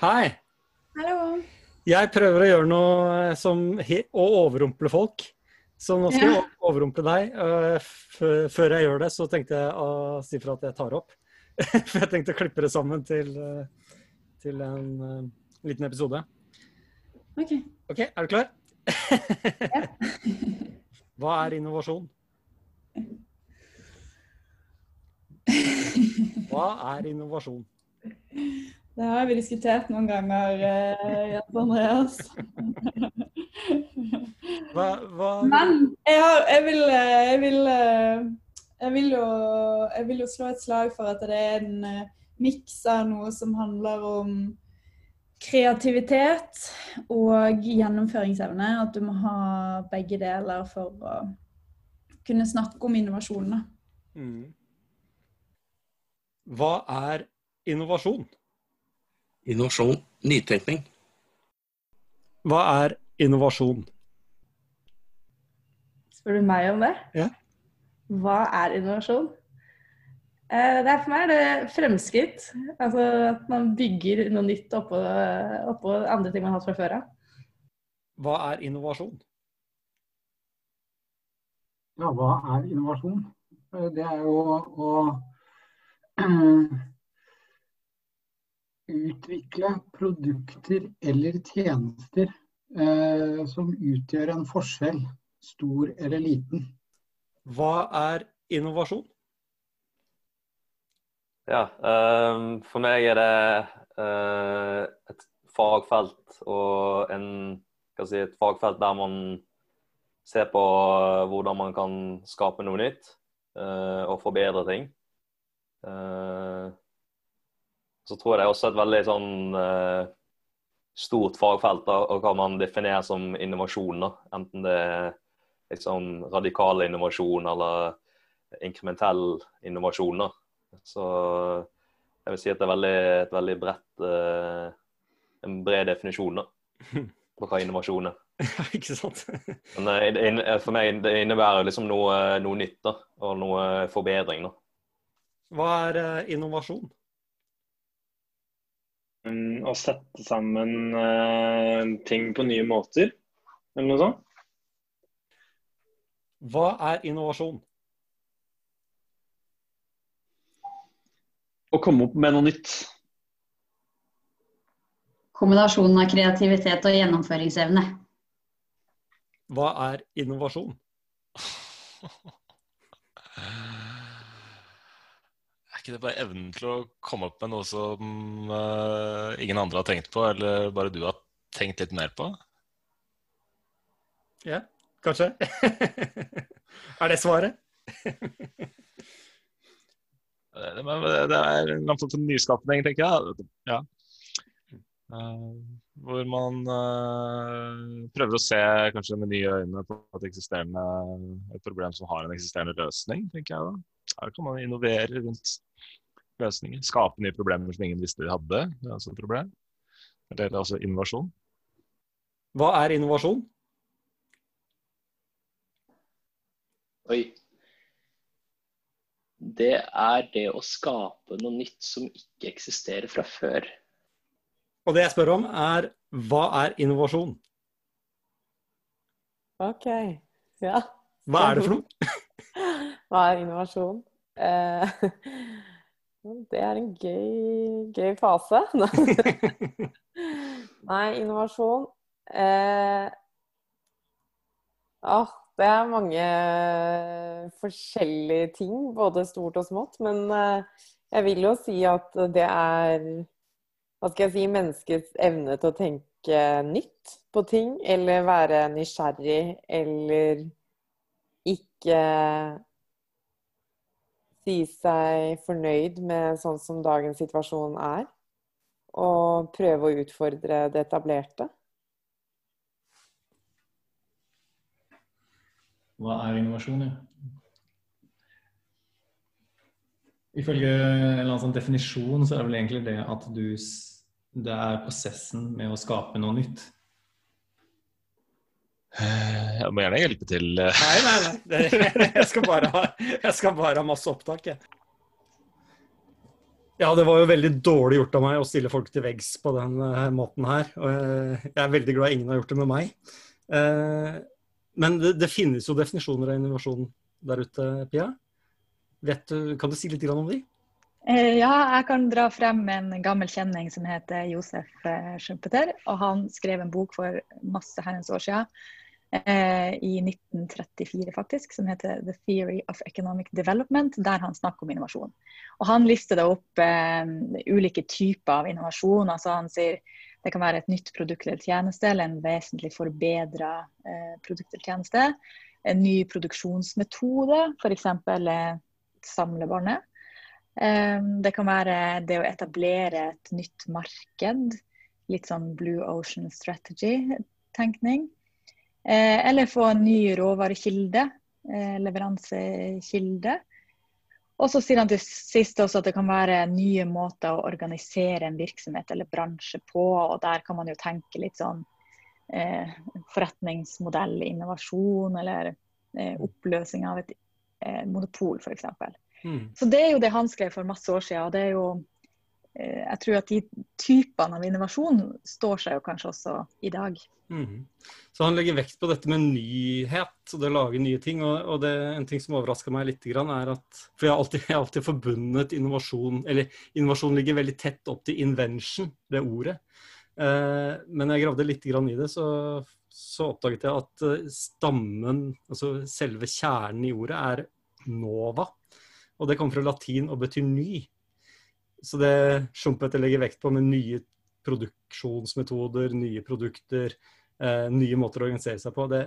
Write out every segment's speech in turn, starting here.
Hei. Hallo. Jeg prøver å gjøre noe som å overrumple folk. Så nå skal jeg overrumple deg. Uh, før jeg gjør det, så tenkte jeg å si fra at jeg tar opp. For jeg tenkte å klippe det sammen til, uh, til en liten episode. OK. OK, er du klar? Hva er innovasjon? Hva er innovasjon? Det har vi diskutert noen ganger, eh, Jens Andreas. Hva, hva Men jeg, har, jeg, vil, eh, jeg, vil, eh, jeg, vil jo, jeg vil jo slå et slag for at det er en miks av noe som handler om kreativitet og gjennomføringsevne. At du må ha begge deler for å kunne snakke om innovasjonene. Mm. Hva er innovasjon? Innovasjon, nytenkning. Hva er innovasjon? Spør du meg om det? Ja. Hva er innovasjon? Eh, det er for meg det fremskritt. Altså at man bygger noe nytt oppå, oppå andre ting man har hatt fra før av. Hva er innovasjon? Ja, hva er innovasjon? Eh, Det er jo å eh, utvikle produkter eller tjenester eh, som utgjør en forskjell, stor eller liten. Hva er innovasjon? Ja, um, for meg er det uh, et fagfelt og en, si, et fagfelt der man ser på hvordan man kan skape noe nytt uh, og forbedre ting. Eh, så tror jeg det er også et veldig sånn eh, stort fagfelt da, og hva man definerer som innovasjon. Da. Enten det er liksom radikal innovasjon eller inkrementell innovasjon. Da. Så jeg vil si at det er veldig, et veldig bredt eh, en bred definisjon da, på hva innovasjon er. Ja, ikke sant? Men eh, for meg det innebærer liksom noe, noe nytt da, og noe forbedring. da. Hva er eh, innovasjon? Mm, Å sette sammen uh, ting på nye måter, eller noe sånt. Hva er innovasjon? Å komme opp med noe nytt. Kombinasjonen av kreativitet og gjennomføringsevne. Hva er innovasjon? Er ikke det bare evnen til å komme opp med noe som uh, ingen andre har tenkt på, eller bare du har tenkt litt mer på? Ja, kanskje? er det svaret? Eh, Men det er en annen form for nyskapning, tenker jeg. Ja. Eh, hvor man eh, prøver å se kanskje med nye øyne på et eksisterende et problem som har en eksisterende løsning, tenker jeg da. Her kan man innovere rundt løsninger. Skape nye problemer som ingen visste de hadde. Det er altså et problem. Det er altså innovasjon. Hva er innovasjon? Oi. Det er det å skape noe nytt som ikke eksisterer fra før. Og det jeg spør om, er hva er innovasjon? OK. Ja. Hva er det for noe? Hva er innovasjon? Eh, det er en gøy, gøy fase. Nei, innovasjon eh, Det er mange forskjellige ting, både stort og smått. Men eh, jeg vil jo si at det er hva skal jeg si, menneskets evne til å tenke nytt på ting, eller være nysgjerrig, eller ikke si seg fornøyd med sånn som dagens situasjon er, og prøve å utfordre det etablerte. Hva er innovasjon, ja? Ifølge en eller annen sånn definisjon så er det vel egentlig det at du Det er prosessen med å skape noe nytt. Eh, Jeg må gjerne hjelpe til. eh. Nei, nei, nei. Jeg, skal bare ha, skal bare ha masse opptak, jeg. Ja, det var jo veldig dårlig gjort av meg å stille folk til veggs på den uh, måten her. Og eh, jeg er veldig glad ingen har gjort det med meg. Uh, men det, det finnes jo definisjoner av innovasjon der ute, Pia. Du, kan du si litt om de? Eh, Ja, jeg kan dra frem en gammel kjenning som heter Josef eh, Schumpeter. Og han skrev en bok for masse herrens år siden, eh, i 1934 faktisk, som heter 'The Theory of Economic Development', der han snakker om innovasjon. Og Han lister opp ulike typer av innovasjon. altså Han sier det kan være et nytt produkt eller tjeneste, eller en vesentlig forbedra produkt eller tjeneste. En ny produksjonsmetode, f.eks. Samlebåndet. Eh, Det kan være det å etablere et nytt marked. Litt sånn Blue Ocean Strategy-tenkning. Eh, Eller få en ny råvarekilde. eh, Leveransekilde. Og så sier han til sist også at det kan være nye måter å organisere en virksomhet eller bransje på. Og der kan man jo tenke litt sånn eh, forretningsmodell, innovasjon eller eh, oppløsning av et eh, monopol, f.eks. Mm. Så det er jo det han skrev for masse år siden. Og det er jo eh, Jeg tror at de typene av innovasjon står seg jo kanskje også i dag. Mm. Så han legger vekt på dette med nyhet og det å lage nye ting. Og, det, en ting som overrasker meg litt, er at For jeg har alltid, jeg har alltid forbundet innovasjon Eller innovasjon ligger veldig tett opp til invention, det ordet. Eh, men jeg gravde litt i det, så, så oppdaget jeg at eh, stammen, altså selve kjernen i ordet, er nova. Og det kommer fra latin og betyr ny. Så det Schumpeter legger vekt på med nye produksjonsmetoder, nye produkter, eh, nye måter å organisere seg på, det,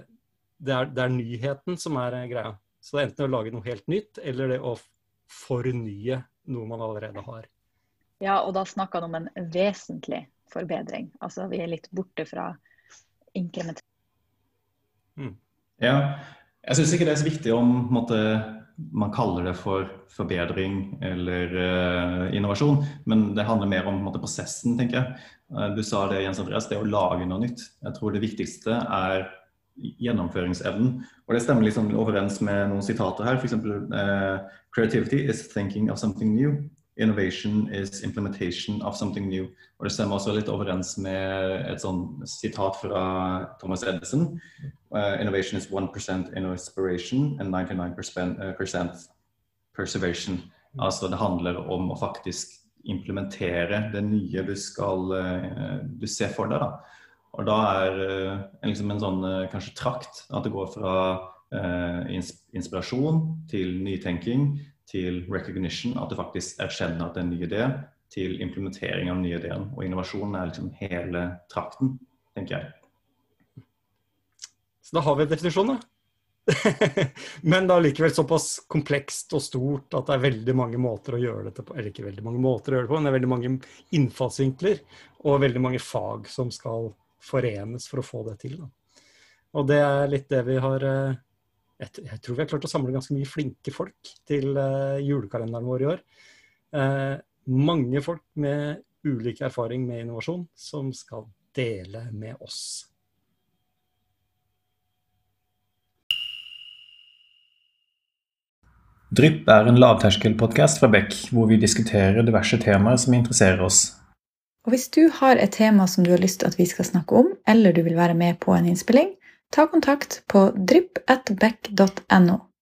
det, er, det er nyheten som er eh, greia. Så det er enten å lage noe helt nytt, eller det å fornye noe man allerede har. Ja, og da snakker han om en vesentlig forbedring. Altså vi er litt borte fra inkrement. Ja, jeg syns ikke det er så viktig om på en måte, man kaller det for forbedring eller uh, innovasjon, men det handler mer om måte, prosessen, tenker jeg. Uh, du sa det, Jens Andreas, det å lage noe nytt. Jeg tror det viktigste er gjennomføringsevnen. Og det stemmer liksom overens med noen sitater her. F.eks. Uh, creativity is thinking of something new. Innovation is implementation of something new. Og det stemmer også litt overens med et sånn sitat fra Thomas Edison. Uh, innovation is 1% inspiration and 99% uh, perseveration. Altså det handler om å faktisk implementere det nye du skal uh, du ser for deg. da. Og da er uh, liksom en sånn uh, kanskje trakt at det går fra uh, inspirasjon til nytenking til recognition, at du faktisk erkjenner at det er en ny idé, til implementering av den nye ideen. Og innovasjon er liksom hele trakten, tenker jeg. Så da har vi en definisjon, da. Men det er likevel såpass komplekst og stort at det er veldig mange måter å gjøre dette på. Eller ikke veldig mange måter å gjøre det på, men det er veldig mange innfallsvinkler og veldig mange fag som skal forenes for å få det til. Da. Og det er litt det vi har eh, jeg, jeg tror vi har klart å samle ganske mye flinke folk til uh, julekalenderen vår i år. Uh, mange folk med ulik erfaring med innovasjon som skal dele med oss. Drypp er en lavterskelpodkast fra Beck, hvor vi diskuterer diverse temaer som interesserer oss. Og hvis du har et tema som du har lyst til at vi skal snakke om, eller du vil være med på en innspilling, ta kontakt på drypp.beck.no.